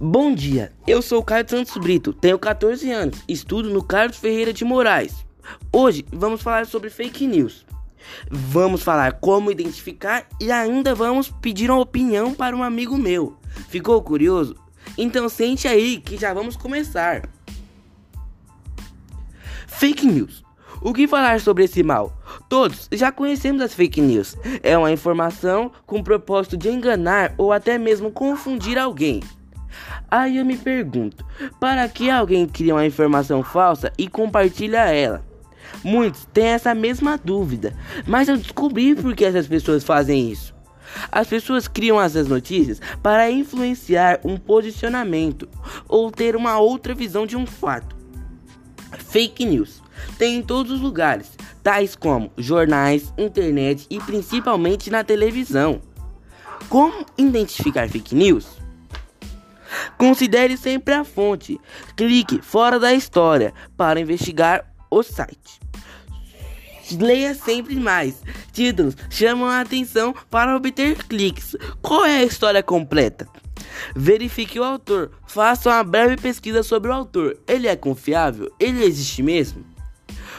Bom dia, eu sou o Caio Santos Brito, tenho 14 anos, estudo no Carlos Ferreira de Moraes. Hoje vamos falar sobre fake news. Vamos falar como identificar e ainda vamos pedir uma opinião para um amigo meu. Ficou curioso? Então sente aí que já vamos começar. Fake news. O que falar sobre esse mal? Todos já conhecemos as fake news. É uma informação com o propósito de enganar ou até mesmo confundir alguém. Aí eu me pergunto: para que alguém cria uma informação falsa e compartilha ela? Muitos têm essa mesma dúvida, mas eu descobri por que essas pessoas fazem isso. As pessoas criam essas notícias para influenciar um posicionamento ou ter uma outra visão de um fato. Fake news tem em todos os lugares, tais como jornais, internet e principalmente na televisão. Como identificar fake news? Considere sempre a fonte. Clique fora da história para investigar o site. Leia sempre mais. Títulos chamam a atenção para obter cliques. Qual é a história completa? Verifique o autor. Faça uma breve pesquisa sobre o autor. Ele é confiável? Ele existe mesmo?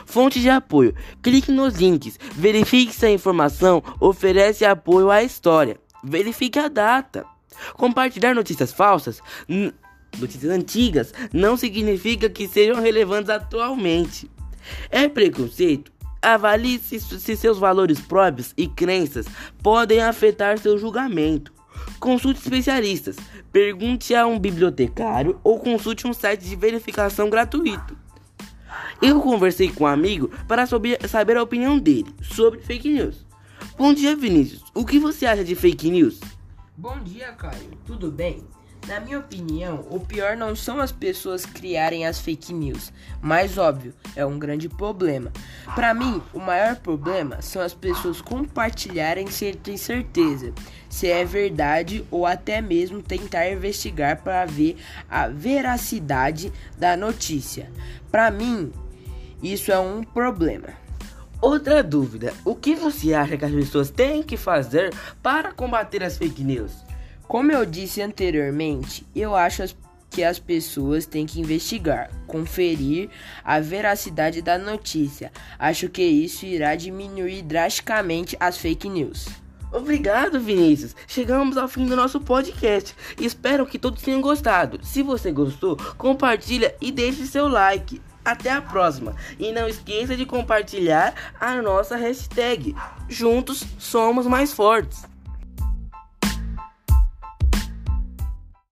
Fonte de apoio. Clique nos links. Verifique se a informação oferece apoio à história. Verifique a data. Compartilhar notícias falsas, notícias antigas, não significa que sejam relevantes atualmente. É preconceito? Avalie se, se seus valores próprios e crenças podem afetar seu julgamento. Consulte especialistas, pergunte a um bibliotecário ou consulte um site de verificação gratuito. Eu conversei com um amigo para saber a opinião dele sobre fake news. Bom dia, Vinícius. O que você acha de fake news? Bom dia, Caio. Tudo bem? Na minha opinião, o pior não são as pessoas criarem as fake news, mas óbvio, é um grande problema. Para mim, o maior problema são as pessoas compartilharem sem ter certeza se é verdade ou até mesmo tentar investigar para ver a veracidade da notícia. Para mim, isso é um problema. Outra dúvida: o que você acha que as pessoas têm que fazer para combater as fake news? Como eu disse anteriormente, eu acho que as pessoas têm que investigar, conferir a veracidade da notícia. Acho que isso irá diminuir drasticamente as fake news. Obrigado, Vinícius. Chegamos ao fim do nosso podcast. Espero que todos tenham gostado. Se você gostou, compartilha e deixe seu like. Até a próxima. E não esqueça de compartilhar a nossa hashtag. Juntos somos mais fortes.